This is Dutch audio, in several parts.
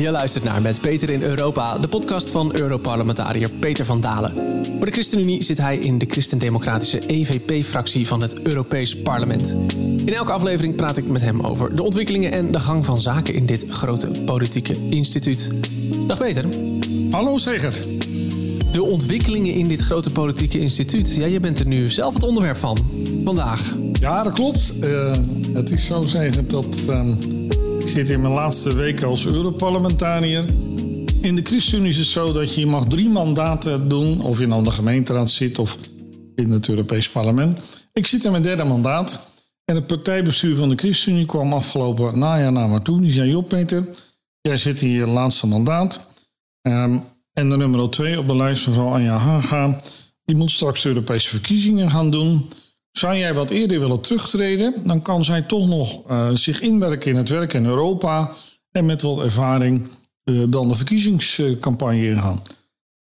Je luistert naar Met Peter in Europa, de podcast van Europarlementariër Peter van Dalen. Voor de ChristenUnie zit hij in de christendemocratische EVP-fractie van het Europees Parlement. In elke aflevering praat ik met hem over de ontwikkelingen en de gang van zaken in dit grote politieke instituut. Dag Peter. Hallo Zeger. De ontwikkelingen in dit grote politieke instituut. Ja, je bent er nu zelf het onderwerp van vandaag. Ja, dat klopt. Uh, het is zo zeggen dat uh, ik zit in mijn laatste week als Europarlementariër. In de ChristenUnie is het zo dat je mag drie mandaten doen, of je nou in de gemeenteraad zit of in het Europees Parlement. Ik zit in mijn derde mandaat. En het partijbestuur van de ChristenUnie kwam afgelopen najaar naar me toe. Die zei: Job, Peter, jij zit hier het laatste mandaat. Um, en de nummer 2 op de lijst, mevrouw Anja Haga, die moet straks Europese verkiezingen gaan doen. Zou jij wat eerder willen terugtreden, dan kan zij toch nog uh, zich inwerken in het werk in Europa en met wat ervaring uh, dan de verkiezingscampagne ingaan.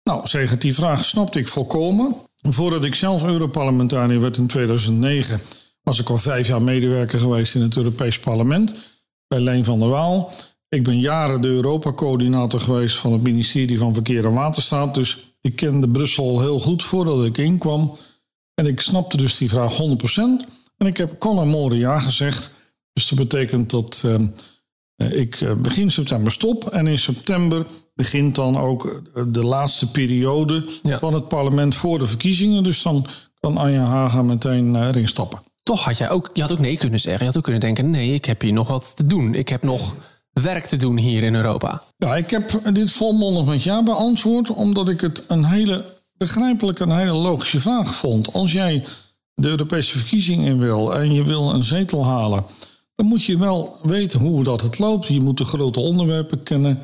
Nou, zeg die vraag snapte ik volkomen. Voordat ik zelf Europarlementariër werd in 2009, was ik al vijf jaar medewerker geweest in het Europees Parlement bij Leen van der Waal. Ik ben jaren de Europa-coördinator geweest van het ministerie van Verkeer en Waterstaat. Dus ik kende Brussel heel goed voordat ik inkwam. En ik snapte dus die vraag 100%. En ik heb Conor Moore ja gezegd. Dus dat betekent dat uh, ik eh, begin september stop. En in september begint dan ook eh, de laatste periode van het parlement voor de verkiezingen. Dus dan kan Anja Haga meteen erin stappen. Toch had jij ook, je had ook nee kunnen zeggen. Je had ook kunnen denken: nee, ik heb hier nog wat te doen. Ik heb nog werk te doen hier in Europa? Ja, ik heb dit volmondig met ja beantwoord, omdat ik het een hele begrijpelijke en hele logische vraag vond. Als jij de Europese verkiezingen in wil en je wil een zetel halen, dan moet je wel weten hoe dat het loopt. Je moet de grote onderwerpen kennen.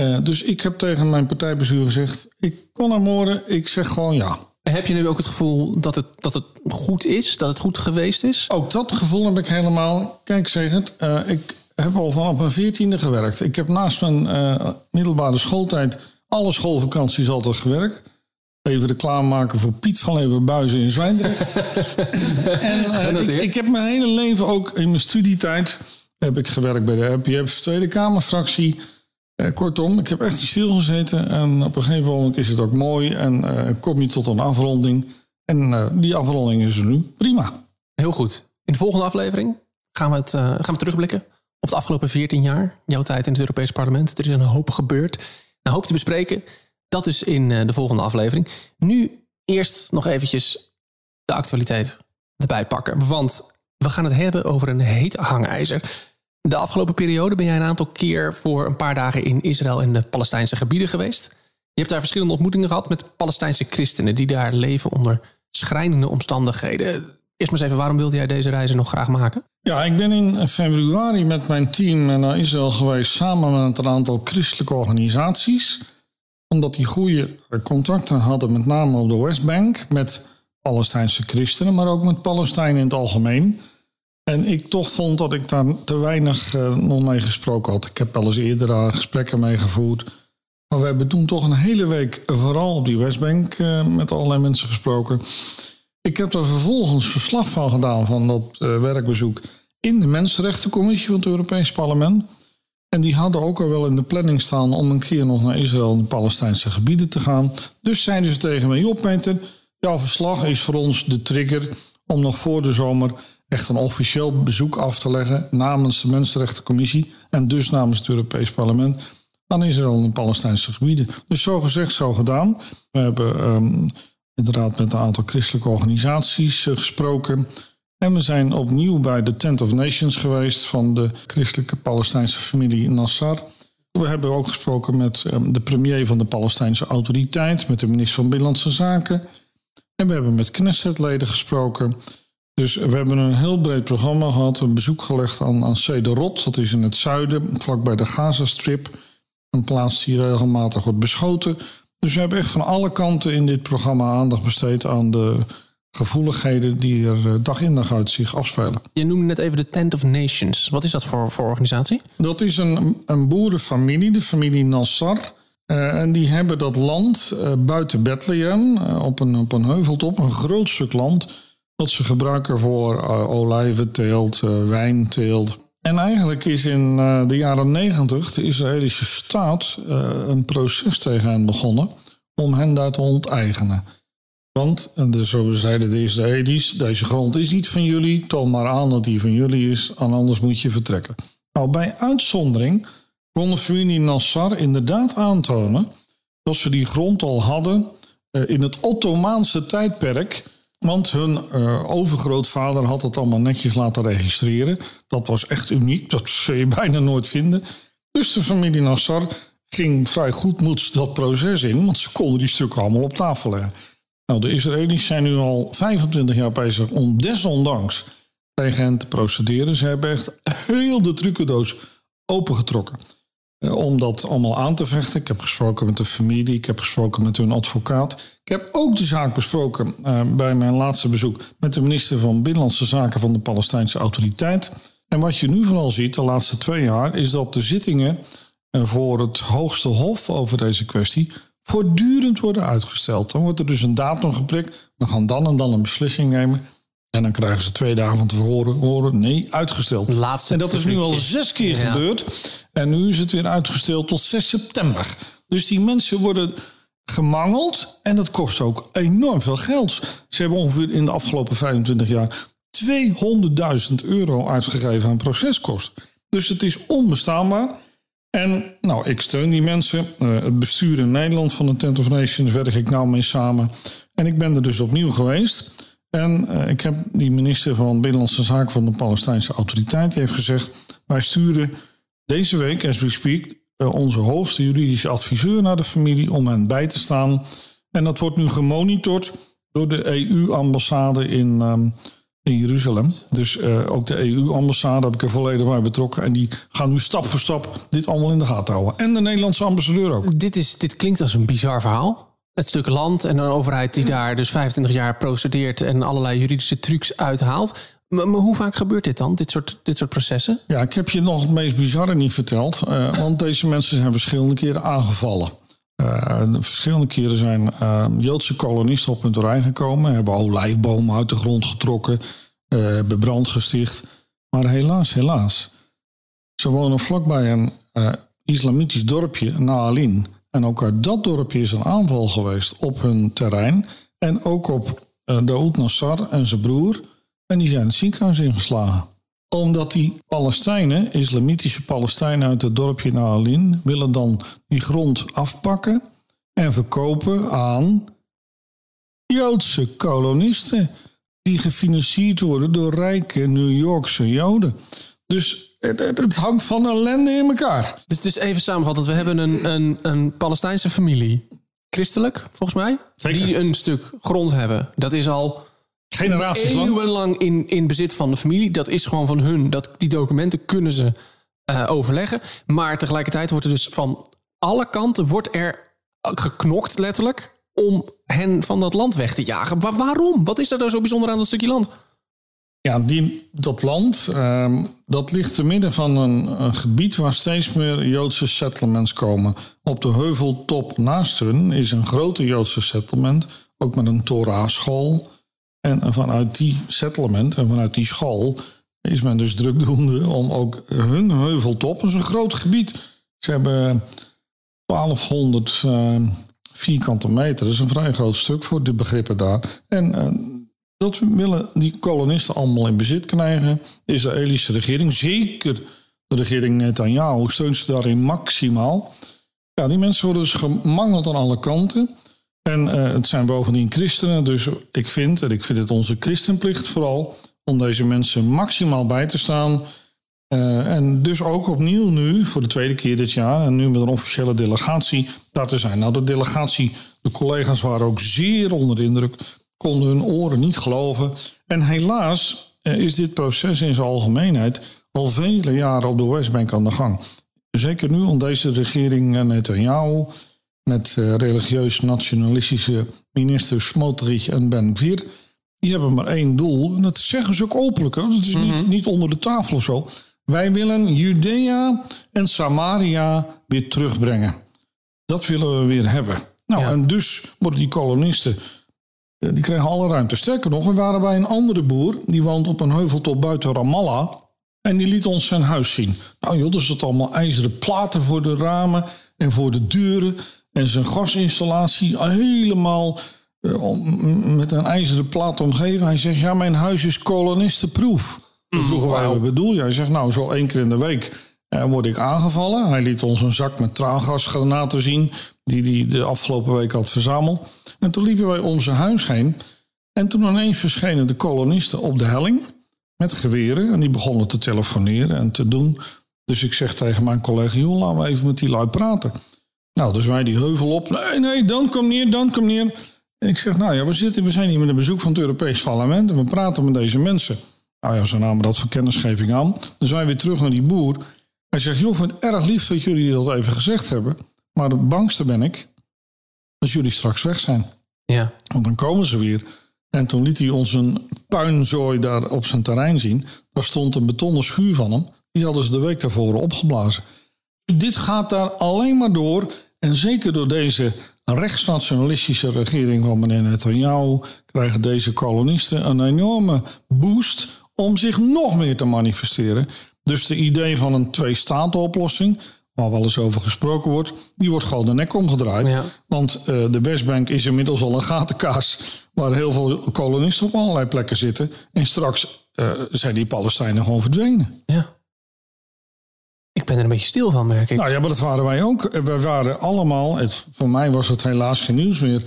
Uh, dus ik heb tegen mijn partijbestuur gezegd: ik kon naar morgen, ik zeg gewoon ja. Heb je nu ook het gevoel dat het, dat het goed is, dat het goed geweest is? Ook dat gevoel heb ik helemaal. Kijk, zeg het, uh, ik heb al vanaf mijn veertiende gewerkt. Ik heb naast mijn uh, middelbare schooltijd alle schoolvakanties altijd gewerkt. Even de klaarmaken voor Piet van Leeuwenbuizen in Zwijndrecht. en uh, ik, ik, heb mijn hele leven ook in mijn studietijd... heb ik gewerkt bij de RPF Tweede Kamerfractie. Uh, kortom, ik heb echt stilgezeten. En op een gegeven moment is het ook mooi. En kom je tot een afronding. En die afronding is er nu. Prima. Heel goed. In de volgende aflevering gaan we, het, gaan we terugblikken op de afgelopen 14 jaar, jouw tijd in het Europees Parlement. Er is een hoop gebeurd. Een hoop te bespreken. Dat is in eh, de volgende aflevering. Nu eerst nog eventjes de actualiteit erbij pakken. Want we gaan het hebben over een heet hangijzer. De afgelopen periode ben jij een aantal keer voor een paar dagen in Israël en de Palestijnse gebieden geweest. Je hebt daar verschillende ontmoetingen gehad met Palestijnse christenen die daar leven onder schrijnende omstandigheden. Eerst maar eens even, waarom wilde jij deze reizen nog graag maken? Ja, ik ben in februari met mijn team naar Israël geweest... samen met een aantal christelijke organisaties. Omdat die goede contacten hadden, met name op de Westbank... met Palestijnse christenen, maar ook met Palestijnen in het algemeen. En ik toch vond dat ik daar te weinig uh, nog mee gesproken had. Ik heb wel eens eerder gesprekken mee gevoerd... Maar we hebben toen toch een hele week vooral op die Westbank uh, met allerlei mensen gesproken. Ik heb er vervolgens verslag van gedaan van dat uh, werkbezoek in de Mensenrechtencommissie van het Europees Parlement. En die hadden ook al wel in de planning staan om een keer nog naar Israël en de Palestijnse gebieden te gaan. Dus zeiden ze tegen mij, op Peter, jouw verslag is voor ons de trigger om nog voor de zomer echt een officieel bezoek af te leggen namens de Mensenrechtencommissie en dus namens het Europees Parlement aan Israël en de Palestijnse gebieden. Dus zo gezegd, zo gedaan. We hebben um, inderdaad met een aantal christelijke organisaties eh, gesproken. En we zijn opnieuw bij de Tent of Nations geweest van de christelijke Palestijnse familie Nassar. We hebben ook gesproken met ehm, de premier van de Palestijnse autoriteit, met de minister van Binnenlandse Zaken. En we hebben met Knessetleden gesproken. Dus we hebben een heel breed programma gehad. Een bezoek gelegd aan, aan Sederot, dat is in het zuiden, vlakbij de Gazastrip. Een plaats die regelmatig wordt beschoten. Dus we hebben echt van alle kanten in dit programma aandacht besteed aan de gevoeligheden die er eh, dag in dag uit zich afspelen. Je noemde net even de Tent of Nations. Wat is dat voor, voor organisatie? Dat is een, een boerenfamilie, de familie Nassar. Uh, en die hebben dat land uh, buiten Bethlehem, uh, op, een, op een heuveltop, een groot stuk land, dat ze gebruiken voor olijventeelt, wijnteelt. En eigenlijk is in de jaren negentig de Israëlische staat een proces tegen hen begonnen om hen daar te onteigenen. Want, dus zo zeiden de Israëli's, deze grond is niet van jullie, toon maar aan dat die van jullie is, en anders moet je vertrekken. Nou, bij uitzondering kon de familie Nassar inderdaad aantonen dat ze die grond al hadden uh, in het Ottomaanse tijdperk want hun uh, overgrootvader had het allemaal netjes laten registreren. Dat was echt uniek, dat zul je bijna nooit vinden. Dus de familie Nassar ging vrij goedmoeds dat proces in, want ze konden die stukken allemaal op tafel leggen. Nou, de Israëli's zijn nu al 25 jaar bezig om desondanks tegen hen te procederen. Ze hebben echt heel de trucendoos opengetrokken. Eh, om dat allemaal aan te vechten. Ik heb gesproken met de familie, ik heb gesproken met hun advocaat. Ik heb ook de zaak besproken uh, bij mijn laatste bezoek met de minister van Binnenlandse Zaken van de Palestijnse Autoriteit. En wat je nu vooral ziet de laatste twee jaar, is dat de zittingen uh, voor het hoogste hof over deze kwestie voortdurend worden uitgesteld. Dan wordt er dus een datum geprikt, we gaan dan en dan een beslissing nemen. En dan krijgen ze twee dagen van tevoren horen, nee, uitgesteld. Laatste en dat is nu al zes keer ja. gebeurd. En nu is het weer uitgesteld tot 6 september. Dus die mensen worden gemangeld en dat kost ook enorm veel geld. Ze hebben ongeveer in de afgelopen 25 jaar 200.000 euro uitgegeven aan proceskosten. Dus het is onbestaanbaar. En nou, ik steun die mensen. Uh, het bestuur in Nederland van de Tent of Nations werk ik nou mee samen. En ik ben er dus opnieuw geweest. En uh, ik heb die minister van Binnenlandse Zaken van de Palestijnse Autoriteit die heeft gezegd: wij sturen deze week, as we speak, uh, onze hoogste juridische adviseur naar de familie om hen bij te staan. En dat wordt nu gemonitord door de EU-ambassade in, um, in Jeruzalem. Dus uh, ook de EU-ambassade heb ik er volledig bij betrokken. En die gaan nu stap voor stap dit allemaal in de gaten houden. En de Nederlandse ambassadeur ook. Dit, is, dit klinkt als een bizar verhaal het stuk land en een overheid die daar dus 25 jaar procedeert en allerlei juridische trucs uithaalt. Maar, maar, hoe vaak gebeurt dit dan, dit soort, dit soort processen? Ja, ik heb je nog het meest bizarre niet verteld. Uh, want deze mensen zijn verschillende keren aangevallen. Uh, verschillende keren zijn uh, Joodse kolonisten op hun terrein gekomen, hebben olijfbomen uit de grond getrokken, hebben brand gesticht. Maar helaas, helaas, ze wonen vlakbij een islamitisch dorpje, Naalin. En ook uit dat dorpje is een aanval geweest op hun terrein. En ook op uh, Daoud Nassar en zijn broer. En die zijn het ziekenhuis ingeslagen. Omdat die Palestijnen, islamitische Palestijnen uit het dorpje Naalin, willen dan die grond afpakken en verkopen aan Joodse kolonisten. Die gefinancierd worden door rijke New Yorkse Joden. Dus het, het, hangt van ellende in elkaar. Dus, dus even samenvattend. We hebben een, een, een Palestijnse familie. Christelijk, volgens mij. Zeker. Die een stuk grond hebben. Dat is al generaties lang. eeuwenlang in, in bezit van de familie. Dat is gewoon van hun. Dat, die documenten kunnen ze uh, overleggen. Maar tegelijkertijd wordt er dus van alle kanten wordt er geknokt, letterlijk, om hen van dat land weg te jagen. Waarom? Wat is er nou zo bijzonder aan dat stukje land? Ja, die, dat land, uh, dat ligt te midden van een, een, gebied waar steeds meer Joodse settlements komen. Op de heuveltop naast hun is een grote Joodse settlement, ook met een Torah-school. En vanuit die settlement en vanuit die school is men dus drukdoende om ook hun heuveltop, dat is een groot gebied. Ze hebben 1200 uh, vierkante meter, dat is een vrij groot stuk voor de begrippen daar. En uh, dat willen die kolonisten allemaal in bezit krijgen. De Israëlische regering, zeker de regering Netanyahu, steunt ze daarin maximaal. Ja, die mensen worden dus gemangeld aan alle kanten. En uh, het zijn bovendien christenen, dus ik vind, en ik vind het onze christenplicht vooral, om deze mensen maximaal bij te staan. Uh, en dus ook opnieuw nu, voor de tweede keer dit jaar, en nu met een officiële delegatie daar te zijn. Nou, de delegatie, de collega's waren ook zeer onder de indruk konden hun oren niet geloven. En helaas eh, is dit proces in zijn algemeenheid al vele jaren op de Westbank aan de gang. Zeker nu onder deze regering Netanyahu met uh, religieus-nationalistische ministers Smotrich en Ben Vier. Die hebben maar één doel. En dat zeggen ze ook openlijk. Dat is niet, mhm. niet onder de tafel of zo. Wij willen Judea en Samaria weer terugbrengen. Dat willen we weer hebben. Nou, en dus worden die kolonisten die kregen alle ruimte. Sterker nog, we waren bij een andere boer. Die woont op een heuveltop buiten Ramallah. En die liet ons zijn huis zien. Nou joh, er zat allemaal ijzeren platen voor de ramen en voor de deuren. En zijn gasinstallatie helemaal uh, met een ijzeren plaat omgeven. Hij zegt, ja, mijn huis is kolonistenproof. Toen vroegen wij, wat bedoel je? Hij zegt, nou, zo één keer in de week uh, word ik aangevallen. Hij liet ons een zak met traangasgranaten zien... die hij de afgelopen week had verzameld. En toen liepen wij om zijn huis heen... En toen ineens verschenen de kolonisten op de helling met geweren. En die begonnen te telefoneren en te doen. Dus ik zeg tegen mijn collega, joh, laten we even met die lui praten. Nou, dus wij die heuvel op. Nee, nee, dan kom neer, dan kom neer. En ik zeg, nou ja, we, zitten, we zijn hier met een bezoek van het Europees Parlement. En we praten met deze mensen. Nou ja, ze namen dat voor kennisgeving aan. Dus wij weer terug naar die boer. Hij zegt, joh, ik vind het erg lief dat jullie dat even gezegd hebben. Maar het bangste ben ik als jullie straks weg zijn. Ja. Want dan komen ze weer. En toen liet hij ons een puinzooi daar op zijn terrein zien. Daar stond een betonnen schuur van hem. Die hadden ze de week daarvoor opgeblazen. Dit gaat daar alleen maar door. En zeker door deze rechtsnationalistische regering van meneer Netanyahu krijgen deze kolonisten een enorme boost om zich nog meer te manifesteren. Dus de idee van een twee-staten-oplossing, waar wel eens over gesproken wordt, die wordt gewoon de nek omgedraaid. Ja. Want uh, de Westbank is inmiddels al een gatenkaas waar heel veel kolonisten op allerlei plekken zitten. En straks uh, zijn die Palestijnen gewoon verdwenen. Ja. Ben er een beetje stil van, merk ik. Nou ja, maar dat waren wij ook. We waren allemaal, het, voor mij was het helaas geen nieuws meer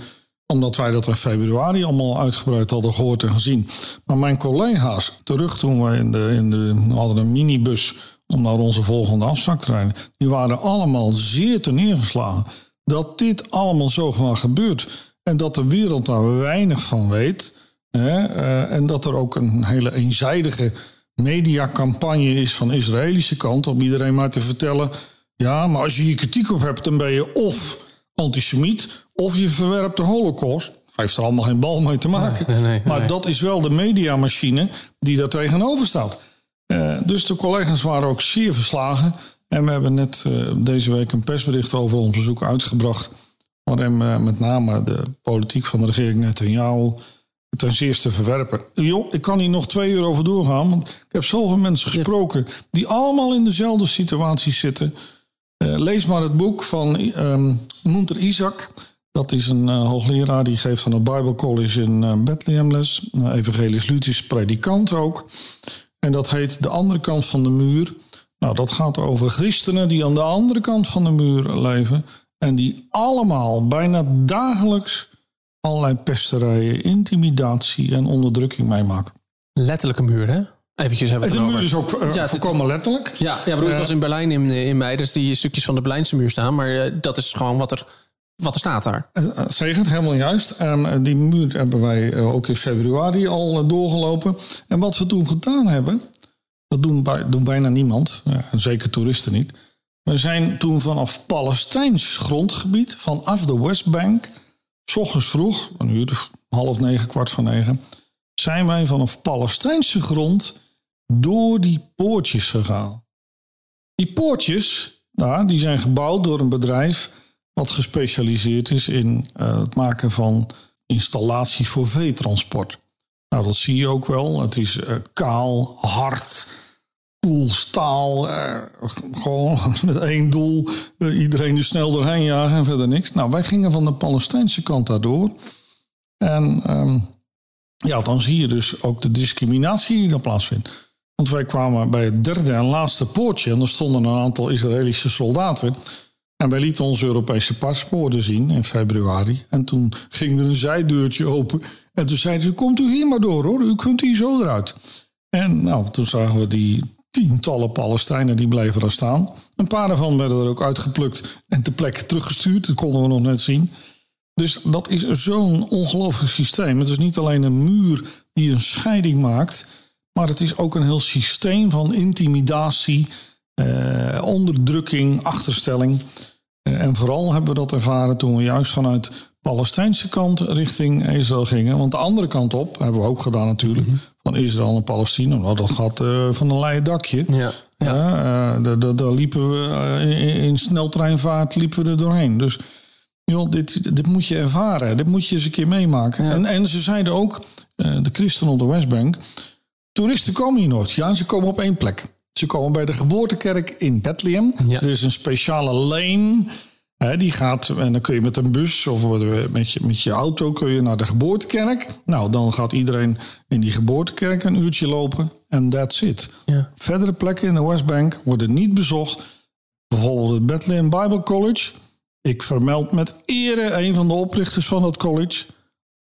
omdat wij dat in februari allemaal uitgebreid hadden gehoord en gezien. Maar mijn collega's, terug toen we in de, in de hadden een minibus om naar onze volgende afspraak te rijden, die waren allemaal zeer neergeslagen dat dit allemaal zomaar gebeurt. En dat de wereld daar weinig van weet. Hè, uh, en dat er ook een hele eenzijdige mediacampagne is van de Israëlische kant om iedereen maar te vertellen: ja, maar als je hier kritiek op hebt, dan ben je of antisemiet of je verwerpt de Holocaust. Heeft er allemaal geen bal mee te maken. Nee, nee, nee, maar dat is wel de mediamachine die daar tegenover staat. Uh, dus de collega's waren ook zeer verslagen. En we hebben net uh, deze week een persbericht over ons bezoek uitgebracht. Waarin uh, met name de politiek van de regering Netanyahu ten zeerste verwerpen. Jo, ik kan hier nog twee uur over doorgaan. Want ik heb zoveel mensen gesproken die allemaal in dezelfde situatie zitten. Uh, lees maar het boek van um, Munter Isaac. Dat is een uh, hoogleraar die geeft aan het Bible College in uh, Bethlehem les. Een evangelisch-Lutherisch predikant ook. En dat heet De andere kant van de muur. Nou, dat gaat over christenen die aan de andere kant van de muur leven. En die allemaal bijna dagelijks allerlei pesterijen, intimidatie en onderdrukking meemaken. Letterlijke muur, hè? Eventjes hebben we De het muur over. is ook uh, Ja, het- volkomen letterlijk. Ja, ja bedoel, ik Eh, was in Berlijn in, in mei, dus die stukjes van de Berlijnse muur staan. Maar eh, dat is gewoon wat er, wat er staat daar. Zeker, helemaal juist. En die muur hebben wij ook in februari al doorgelopen. En wat we toen gedaan hebben, dat doen, bij, doen bijna niemand, ja, zeker toeristen niet. We zijn toen vanaf Palestijns grondgebied, vanaf de Westbank, s ochtends vroeg, een uur of half negen, kwart van negen, zijn wij vanaf Palestijnse grond door die poortjes gegaan. Die poortjes, daar, die zijn gebouwd door een bedrijf wat gespecialiseerd is in uh, het maken van installaties voor veetransport. Nou, dat zie je ook wel. Het is uh, kaal, hard, koel staal. Uh, gewoon met één doel. iedereen er snel doorheen jagen en verder niks. Nou, wij gingen van de Palestijnse kant daardoor. En um, ja, dan zie je dus ook de discriminatie die daar plaatsvindt. Want wij kwamen bij het derde en laatste poortje. En er stonden een aantal Israëlische soldaten. En wij lieten onze Europese paspoorten zien in februari. En toen ging er een zijdeurtje open. En toen zeiden ze, komt u hier maar door hoor. U kunt hier zo eruit. En nou, toen zagen we die tientallen Palestijnen die bleven daar staan. Een paar daarvan werden er ook uitgeplukt en ter plekke teruggestuurd. Dat konden we nog net zien. Dus dat is zo'n ongelooflijk systeem. Het is niet alleen een muur die een scheiding maakt... maar het is ook een heel systeem van intimidatie... Uh, onderdrukking, achterstelling. Uh, en vooral hebben we dat ervaren toen we juist vanuit Palestijnse kant richting Israël gingen. Want de andere kant op, hebben we ook gedaan natuurlijk, -hmm. Van Israël en Palestina. Nou, dat gaat uh, van een leien dakje. Ja, ja. daar liepen we in, in sneltreinvaart liepen we er doorheen. Dus joh, dit, dit moet je ervaren, dit moet je eens een keer meemaken. Ja. En, en ze zeiden ook, de christenen op de Westbank, toeristen komen hier nooit. Ja, ze komen op één plek. Ze komen bij de geboortekerk in Bethlehem. Ja. Er is een speciale lane. Die gaat, en dan kun je met een bus of met je, met je auto kun je naar de geboortekerk. Nou, dan gaat iedereen in die geboortekerk een uurtje lopen. En that's it. Ja. Verdere plekken in de Westbank worden niet bezocht. Bijvoorbeeld het Bethlehem Bible College. Ik vermeld met ere een van de oprichters van dat college.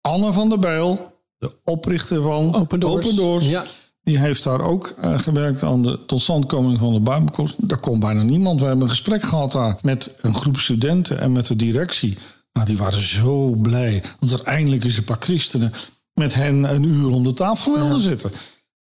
Anne van der Bijl, de oprichter van Open Doors. Ja. Die heeft daar ook eh, gewerkt aan de totstandkoming van de Bijbelkoers. Daar komt bijna niemand. We hebben een gesprek gehad daar met een groep studenten en met de directie. Nou, die waren zo blij dat er eindelijk eens een paar christenen met hen een uur om de tafel wilden zitten.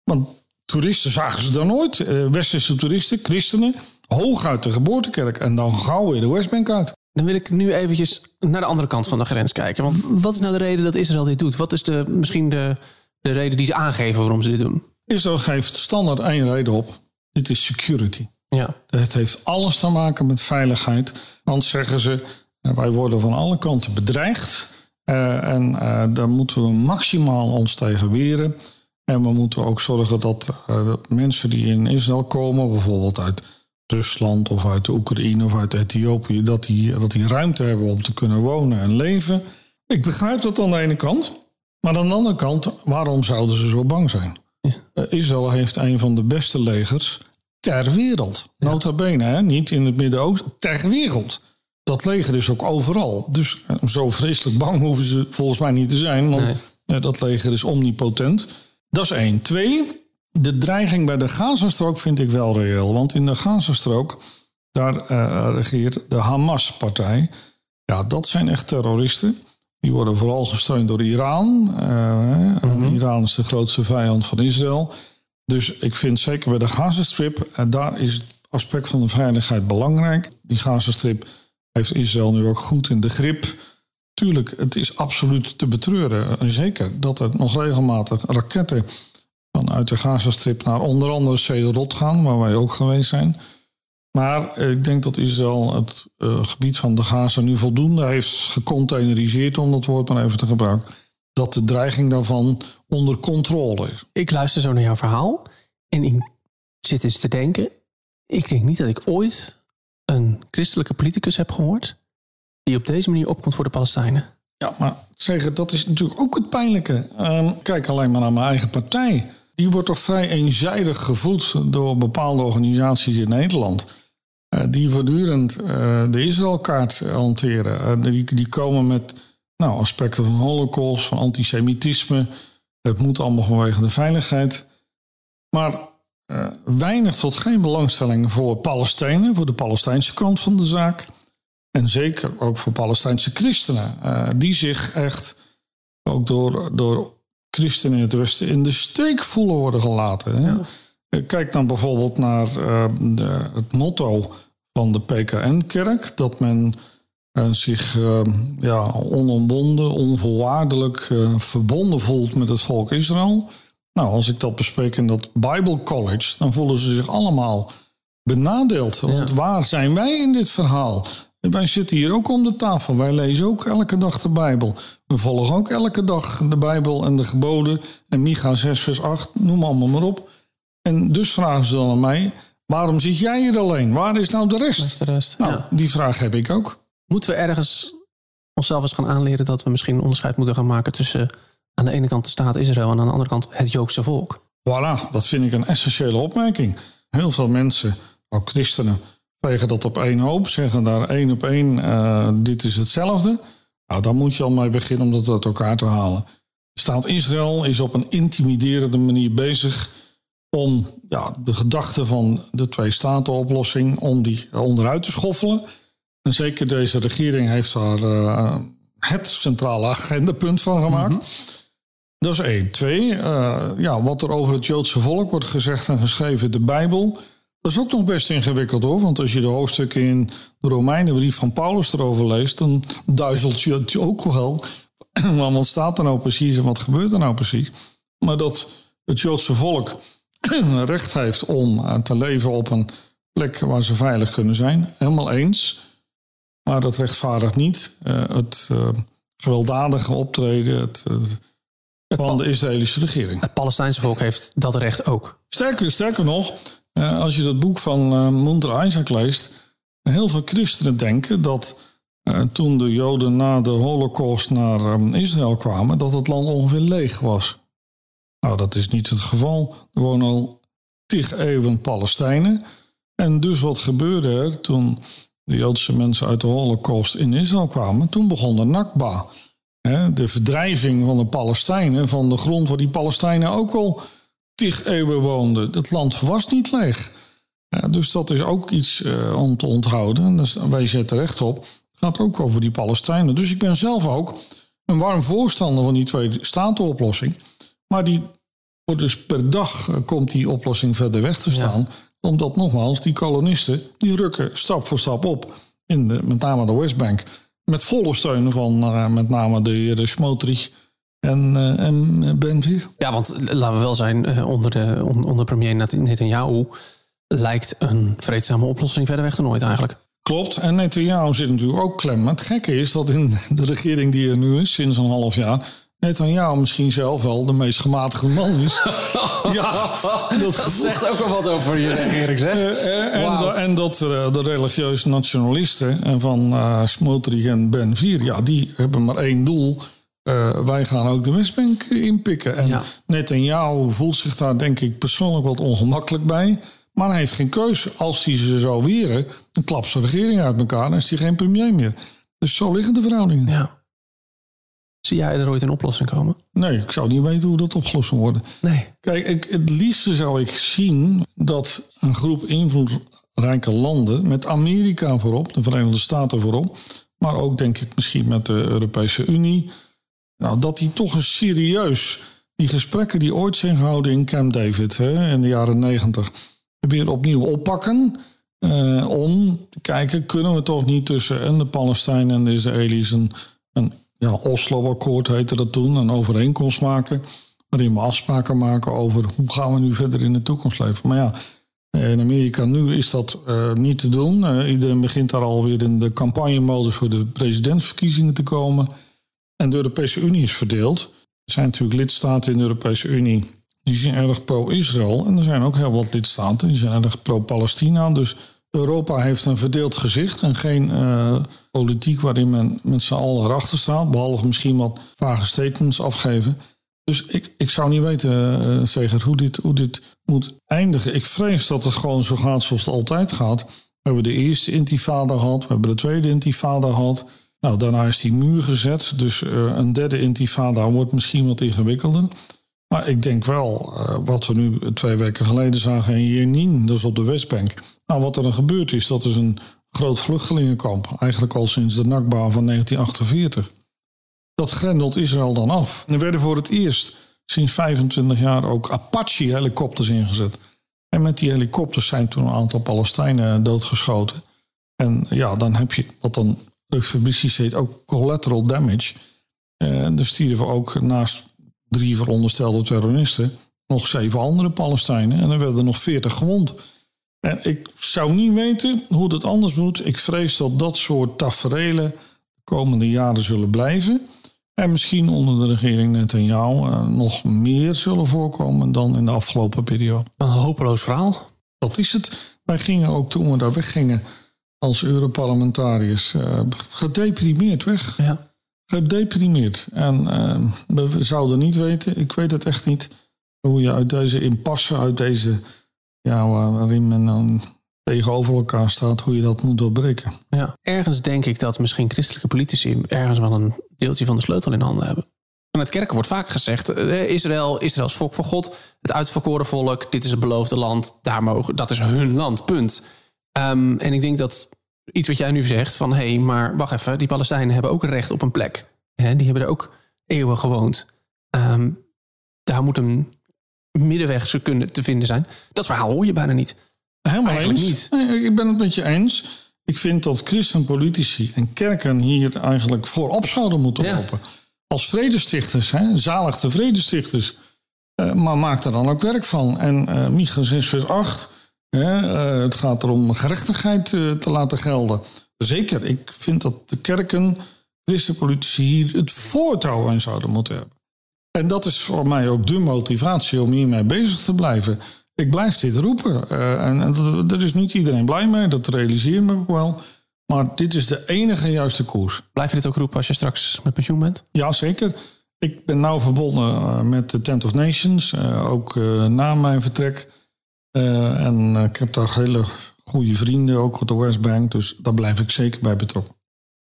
Want toeristen zagen ze dan nooit. Eh, Westerse toeristen, christenen, hooguit de geboortekerk en dan gauw weer de Westbank uit. Dan wil ik nu eventjes naar de andere kant van de grens kijken. Want wat is nou de reden dat Israël dit doet? Wat is de, misschien de, de reden die ze aangeven waarom ze dit doen? Israël geeft standaard één reden op. Dit is security. Ja. Het heeft alles te maken met veiligheid. Want zeggen ze, eh, wij worden van alle kanten bedreigd. eh, en eh, daar moeten we maximaal ons tegen weren. En we moeten ook zorgen dat de mensen die in Israël komen, bijvoorbeeld uit Rusland of uit de Oekraïne of uit Ethiopië, dat die, dat die ruimte hebben om te kunnen wonen en leven. Ik begrijp dat aan de ene kant. Maar aan de andere kant, waarom zouden ze zo bang zijn? Eh, Israël heeft een van de beste legers ter wereld. Nota bene, hè? niet in het Midden-Oosten, ter wereld. Dat leger is ook overal. Dus eh, zo vreselijk bang hoeven ze volgens mij niet te zijn. Want Nee. eh, dat leger is omnipotent. Dat is één. Twee, de dreiging bij de Gazastrook vind ik wel reëel. Want in de Gazastrook, daar eh, regeert de Hamas-partij. Ja, dat zijn echt terroristen. Die worden vooral gesteund door Iran. Eh, en Iran is de grootste vijand van Israël. Dus ik vind zeker bij de Gazastrip, eh, daar is het aspect van de veiligheid belangrijk. Die Gazastrip heeft Israël nu ook goed in de grip. Tuurlijk, het is absoluut te betreuren. En zeker dat er nog regelmatig raketten vanuit de Gazastrip naar onder andere Sederot gaan, waar wij ook geweest zijn. Maar eh, ik denk dat Israël het eh, gebied van de Gaza nu voldoende heeft gecontaineriseerd, om dat woord maar even te gebruiken, dat de dreiging daarvan onder controle is. Ik luister zo naar jouw verhaal en ik zit eens te denken. Ik denk niet dat ik ooit een christelijke politicus heb gehoord die op deze manier opkomt voor de Palestijnen. Ja, maar zeggen, dat is natuurlijk ook het pijnlijke. Ehm, kijk alleen maar naar mijn eigen partij. Die wordt toch vrij eenzijdig gevoed door bepaalde organisaties in Nederland. Eh, die voortdurend eh, de Israëlkaart hanteren. Eh, die, die komen met nou, aspecten van holocaust, van antisemitisme. Het moet allemaal vanwege de veiligheid. Maar weinig tot geen belangstelling voor Palestijnen, voor de Palestijnse kant van de zaak. En zeker ook voor Palestijnse christenen, die zich echt ook door, door christenen in het Westen in de steek voelen worden gelaten. Hè? Kijk dan bijvoorbeeld naar de- het motto van de PKN-kerk, dat men eh, zich eh, ja, onomwonden, onvoorwaardelijk eh, verbonden voelt met het volk Israël. Nou, als ik dat bespreek in dat Bible College, dan voelen ze zich allemaal benadeeld. Want waar zijn wij in dit verhaal? Wij zitten hier ook om de tafel. Wij lezen ook elke dag de Bijbel. We volgen ook elke dag de Bijbel en de geboden. En Micha 6, vers 8, noem allemaal maar op. En dus vragen ze dan aan mij: waarom zit jij hier alleen? Waar is nou de rest? De rest. Nou, ja. die vraag heb ik ook. Moeten we ergens onszelf eens gaan aanleren dat we misschien een onderscheid moeten gaan maken tussen aan de ene kant de staat Israël en aan de andere kant het Joodse volk? Voilà, dat vind ik een essentiële opmerking. Heel veel mensen, ook christenen, vegen dat op één hoop, zeggen daar één op één, eh, dit is hetzelfde. Nou, daar moet je al mee beginnen om dat uit elkaar te halen. De staat Israël is op een intimiderende manier bezig om ja, de gedachte van de twee-staten-oplossing, om die onderuit te schoffelen. En zeker deze regering heeft daar eh, het centrale agendapunt van gemaakt. Dat is één. Twee, eh, ja, wat er over het Joodse volk wordt gezegd en geschreven in de Bijbel. Dat is ook nog best ingewikkeld hoor. Want als je de hoofdstukken in de Romeinenbrief van Paulus erover leest, dan duizelt je het ook wel. Maar wat staat er nou precies en wat gebeurt er nou precies? Maar dat het Joodse volk recht heeft om eh, te leven op een plek waar ze veilig kunnen zijn, helemaal eens. Maar dat rechtvaardigt niet eh, het eh, gewelddadige optreden, het, het van de Israëlische regering. Het Palestijnse volk heeft dat recht ook. Sterker, sterker nog, Uh, als je dat boek van uh, Munter Isaac leest, heel veel christenen denken dat uh, toen de Joden na de Holocaust naar um, Israël kwamen, dat het land ongeveer leeg was. Nou, dat is niet het geval. Er wonen al tig eeuwen Palestijnen. En dus wat gebeurde er toen de Joodse mensen uit de Holocaust in Israël kwamen? Toen begon de Nakba. De verdrijving van de Palestijnen van de grond waar die Palestijnen ook al tig eeuwen woonden. Het land was niet leeg. Dus dat is ook iets uh, om te onthouden. Dus wij zetten recht op. Het gaat ook over die Palestijnen. Dus ik ben zelf ook een warm voorstander van die twee statenoplossing. Maar die wordt dus per dag eh, komt die oplossing verder weg te staan. Omdat nogmaals, die kolonisten die rukken stap voor stap op. In de, met name de Westbank. Met volle steun van uh, met name de heer Smotrich en, uh, en Benvir. Ja, want laten we wel zijn, uh, onder, de, onder premier Netanyahu lijkt een vreedzame oplossing verder weg te nooit eigenlijk. Klopt, en Netanyahu zit natuurlijk ook klem. Maar het gekke is dat in de regering die er nu is, sinds een half jaar, Netanyahu misschien zelf wel de meest gematigde man is. ja, dat, dat zegt ook wel wat over je regering, zeg. Uh, en, wow. en, dat uh, de religieuze nationalisten en van uh, Smotrich en Ben Vier, ja, die hebben maar één doel. wij gaan ook de Westbank inpikken. En ja. Netanyahu voelt zich daar denk ik persoonlijk wat ongemakkelijk bij. Maar hij heeft geen keuze. Als hij ze zou weren, dan klapt zijn regering uit elkaar en is hij geen premier meer. Dus zo liggen de verhoudingen. Ja. Zie jij er ooit een oplossing komen? Nee, ik zou niet weten hoe dat opgelost moet worden. Nee. Kijk, ik, het liefste zou ik zien dat een groep invloedrijke landen, met Amerika voorop, de Verenigde Staten voorop, maar ook denk ik misschien met de Europese Unie, nou, dat die toch eens serieus die gesprekken die ooit zijn gehouden in Camp David hè, in de jaren negentig weer opnieuw oppakken. Uh, om te kijken, kunnen we toch niet tussen en de Palestijnen en de Israëli's een, een ja, Oslo-akkoord heette dat toen, een overeenkomst maken. Waarin we afspraken maken over hoe gaan we nu verder in de toekomst leven. Maar ja, in Amerika nu is dat uh, niet te doen. Uh, iedereen begint daar alweer in de campagnemodus voor de presidentsverkiezingen te komen. En de Europese Unie is verdeeld. Er zijn natuurlijk lidstaten in de Europese Unie die zijn erg pro-Israël. En er zijn ook heel wat lidstaten die zijn erg pro-Palestina. Dus Europa heeft een verdeeld gezicht en geen uh, politiek waarin men met z'n allen erachter staat. Behalve misschien wat vage statements afgeven. Dus ik, ik zou niet weten, uh, hoe dit, hoe dit moet eindigen. Ik vrees dat het gewoon zo gaat zoals het altijd gaat. We hebben de eerste intifada gehad, we hebben de tweede intifada gehad. Nou, daarna is die muur gezet, dus uh, een derde intifada wordt misschien wat ingewikkelder. Maar ik denk wel, uh, wat we nu twee weken geleden zagen in Jenin, dus op de Westbank. Nou, wat er dan gebeurd is, dat is een groot vluchtelingenkamp. Eigenlijk al sinds de Nakba van 1948. Dat grendelt Israël dan af. Er werden voor het eerst sinds 25 jaar ook Apache-helikopters ingezet. En met die helikopters zijn toen een aantal Palestijnen doodgeschoten. En ja, dan heb je wat dan eufemistisch heet ook collateral damage. En er stierven ook naast drie veronderstelde terroristen nog zeven andere Palestijnen. En er werden er nog veertig gewond. En ik zou niet weten hoe dat anders moet. Ik vrees dat dat soort taferelen de komende jaren zullen blijven. En misschien onder de regering Netanyahu uh, nog meer zullen voorkomen dan in de afgelopen periode. Een hopeloos verhaal. Dat is het. Wij gingen ook toen we daar weggingen als Europarlementariërs uh, gedeprimeerd weg. Ja. Gedeprimeerd. En uh, we zouden niet weten, ik weet het echt niet, hoe je uit deze impasse, uit deze ja, waarin men dan tegenover elkaar staat, hoe je dat moet doorbreken. Ja, ergens denk ik dat misschien christelijke politici ergens wel een deeltje van de sleutel in handen hebben. Met kerken wordt vaak gezegd: eh, Israël, Israël is volk van God, het uitverkoren volk, dit is het beloofde land, daar mogen, dat is hun land, punt. Um, en ik denk dat iets wat jij nu zegt: van hé, hey, maar wacht even, die Palestijnen hebben ook recht op een plek. He, die hebben er ook eeuwen gewoond. Um, daar moet een middenweg zou kunnen te vinden zijn. Dat verhaal hoor je bijna niet. Helemaal Eigenlijk eens. niet. Nee, ik ben het met je eens. Ik vind dat christenpolitici en kerken hier eigenlijk voorop zouden moeten ja. lopen. Als vredestichters, hè? zalig de vredestichters. Uh, maar maak er dan ook werk van. En uh, Micha 6 vers 8, hè, uh, het gaat erom gerechtigheid te laten gelden. Zeker, ik vind dat de kerken, christenpolitici hier het voortouw aan zouden moeten hebben. En dat is voor mij ook de motivatie om hiermee bezig te blijven. ik blijf dit roepen. Uh, en, en daar is niet iedereen blij mee, dat realiseer ik me ook wel. Maar dit is de enige juiste koers. Blijf je dit ook roepen als je straks met pensioen bent? Ja, zeker. Ik ben nauw verbonden met de Tent of Nations, uh, ook na mijn vertrek. En ik heb daar hele goede vrienden, ook op de Westbank. Dus daar blijf ik zeker bij betrokken.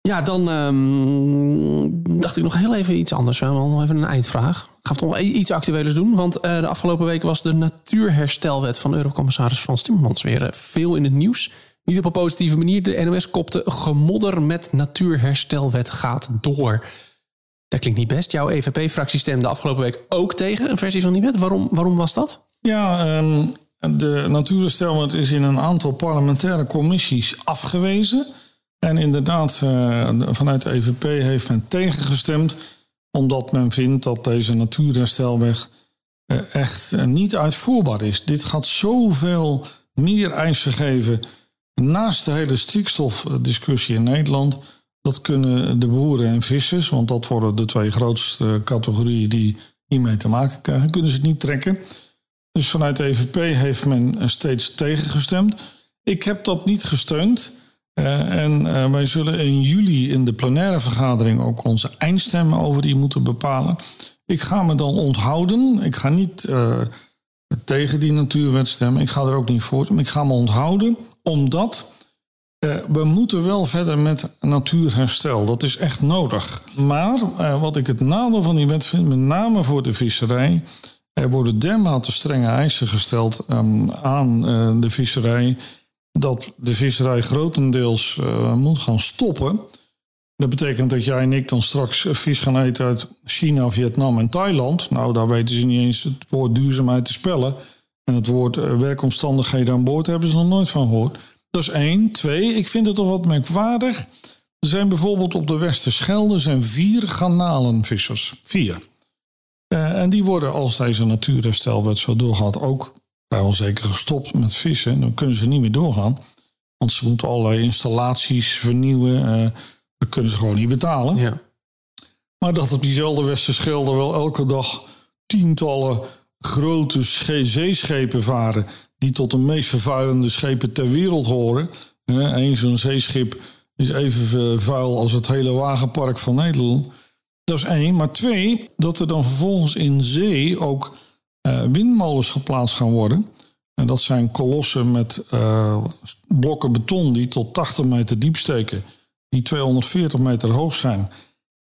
Ja, dan um, dacht ik nog heel even iets anders. We hebben nog even een eindvraag. Gaan we toch iets actuelers doen? Want uh, de afgelopen week was de natuurherstelwet van Eurocommissaris Frans Timmermans weer uh, veel in het nieuws. Niet op een positieve manier. De NOS kopte gemodder met natuurherstelwet gaat door. Dat klinkt niet best. Jouw EVP-fractie stemde afgelopen week ook tegen een versie van die wet. Waarom, waarom was dat? Ja, um, de natuurherstelwet is in een aantal parlementaire commissies afgewezen. En inderdaad, uh, vanuit de EVP heeft men tegengestemd, omdat men vindt dat deze natuurherstelweg uh, echt uh, niet uitvoerbaar is. Dit gaat zoveel meer eisen geven naast de hele stikstofdiscussie in Nederland. Dat kunnen de boeren en vissers, want dat worden de twee grootste categorieën die hiermee te maken krijgen, kunnen ze het niet trekken. Dus vanuit de EVP heeft men steeds tegengestemd. Ik heb dat niet gesteund. Uh, en uh, wij zullen in juli in de plenaire vergadering ook onze eindstemmen over die moeten bepalen. Ik ga me dan onthouden. Ik ga niet tegen die natuurwet stemmen. Ik ga er ook niet voor. Ik ga me onthouden omdat we moeten wel verder met natuurherstel. Dat is echt nodig. Maar wat ik het nadeel van die wet vind, met name voor de visserij. Er worden dermate strenge eisen gesteld um, aan de visserij dat de visserij grotendeels uh, moet gaan stoppen. Dat betekent dat jij en ik dan straks vis gaan eten uit China, Vietnam en Thailand. Nou, daar weten ze niet eens het woord duurzaamheid te spellen. En het woord uh, werkomstandigheden aan boord hebben ze nog nooit van gehoord. Dat is één. Twee, ik vind het toch wat merkwaardig. Er zijn bijvoorbeeld op de Westerschelde zijn vier garnalenvissers. Vier. Uh, en die worden, als deze natuurherstelwet zo doorgaat, ook vrijwel zeker gestopt met vissen. Dan kunnen ze niet meer doorgaan. Want ze moeten allerlei installaties vernieuwen. Uh, dan kunnen ze gewoon niet betalen. Ja. Maar dat op diezelfde Westerschelde wel elke dag tientallen grote zeeschepen varen. die tot de meest vervuilende schepen ter wereld horen. Eén zo'n zeeschip is even vuil als het hele wagenpark van Nederland. Dat is één. Maar twee, dat er dan vervolgens in zee ook uh, windmolens geplaatst gaan worden. En dat zijn kolossen met uh, blokken beton die tot 80 meter diep steken, die 240 meter hoog zijn,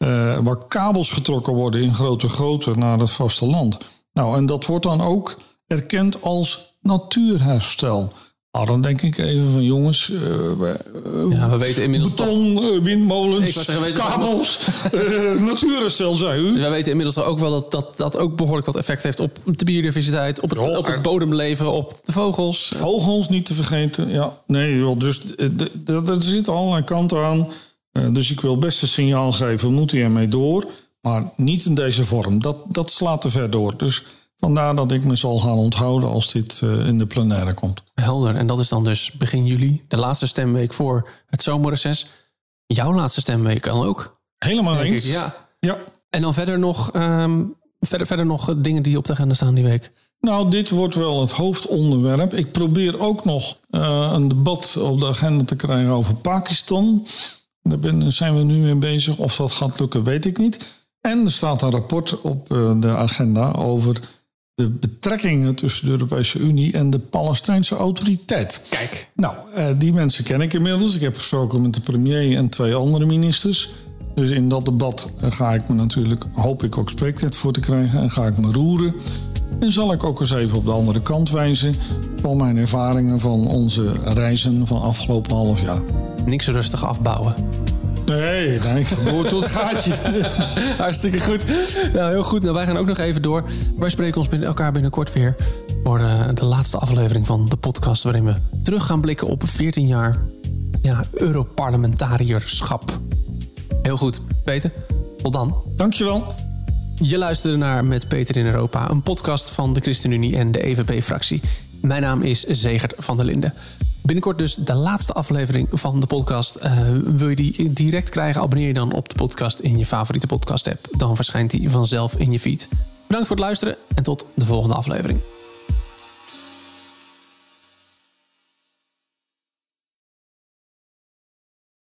uh, waar kabels getrokken worden in grote grootte naar het vasteland. Nou, en dat wordt dan ook erkend als natuurherstel. Nou, dan denk ik even van jongens, uh, ja, we weten inmiddels beton, toch... uh, windmolens, zeggen, kabels, uh, natuurherstel, zei u. We weten inmiddels ook wel dat, dat dat ook behoorlijk wat effect heeft op de biodiversiteit, op het, op het bodemleven, op de vogels. Vogels niet te vergeten, ja. Nee, joh, dus er zitten allerlei kanten aan. dus ik wil best een signaal geven, we moeten ermee door. Maar niet in deze vorm. Dat, dat slaat te ver door. Dus Vandaar dat ik me zal gaan onthouden als dit uh, in de plenaire komt. Helder. En dat is dan dus begin juli, de laatste stemweek voor het zomerreces. Jouw laatste stemweek kan ook. Helemaal eens. Ik, ja. ja. En dan verder nog, um, verder, verder nog dingen die op de agenda staan die week. Nou, dit wordt wel het hoofdonderwerp. Ik probeer ook nog uh, een debat op de agenda te krijgen over Pakistan. Daar ben, zijn we nu mee bezig. Of dat gaat lukken, weet ik niet. En er staat een rapport op uh, de agenda over de betrekkingen tussen de Europese Unie en de Palestijnse autoriteit. Kijk. Nou, uh, die mensen ken ik inmiddels. Ik heb gesproken met de premier en twee andere ministers. Dus in dat debat ga ik me natuurlijk, hoop ik ook spreektijd voor te krijgen en ga ik me roeren. En zal ik ook eens even op de andere kant wijzen van mijn ervaringen van onze reizen van afgelopen half jaar. Niks rustig afbouwen. Nee, nee, door tot het gaatje. Hartstikke goed. Nou, heel goed. Nou, wij gaan ook nog even door. Wij spreken ons binnen elkaar binnenkort weer voor de, de laatste aflevering van de podcast... waarin we terug gaan blikken op 14 jaar ja, Europarlementarierschap. Heel goed. Peter, tot dan. Dankjewel. Je luisterde naar Met Peter in Europa, een podcast van de ChristenUnie en de EVP-fractie. Mijn naam is Zegert van der Linden. Binnenkort dus de laatste aflevering van de podcast. Uh, wil je die direct krijgen? Abonneer je dan op de podcast in je favoriete podcast app. Dan verschijnt die vanzelf in je feed. Bedankt voor het luisteren en tot de volgende aflevering.